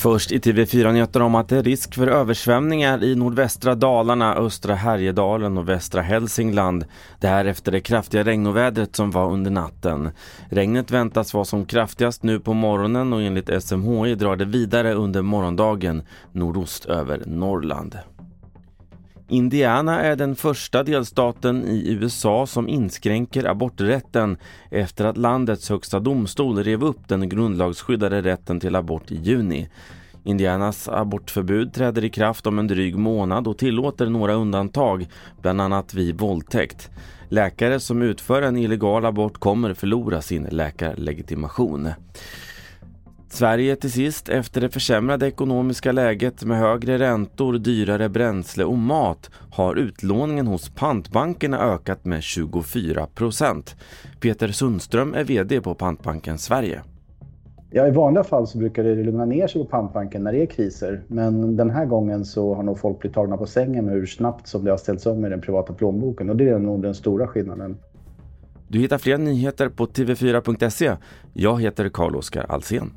Först i TV4-nyheter om att det är risk för översvämningar i nordvästra Dalarna, östra Härjedalen och västra Hälsingland. Det här efter det kraftiga regnovädret som var under natten. Regnet väntas vara som kraftigast nu på morgonen och enligt SMHI drar det vidare under morgondagen nordost över Norrland. Indiana är den första delstaten i USA som inskränker aborträtten efter att landets högsta domstol rev upp den grundlagsskyddade rätten till abort i juni. Indianas abortförbud träder i kraft om en dryg månad och tillåter några undantag, bland annat vid våldtäkt. Läkare som utför en illegal abort kommer förlora sin läkarlegitimation. Sverige till sist, efter det försämrade ekonomiska läget med högre räntor, dyrare bränsle och mat har utlåningen hos pantbankerna ökat med 24 procent. Peter Sundström är VD på Pantbanken Sverige. Ja, I vanliga fall så brukar det lugna ner sig på pantbanken när det är kriser. Men den här gången så har nog folk blivit tagna på sängen med hur snabbt som det har ställts om med den privata plånboken. Och det är nog den stora skillnaden. Du hittar fler nyheter på tv4.se. Jag heter Carl-Oskar Alsen.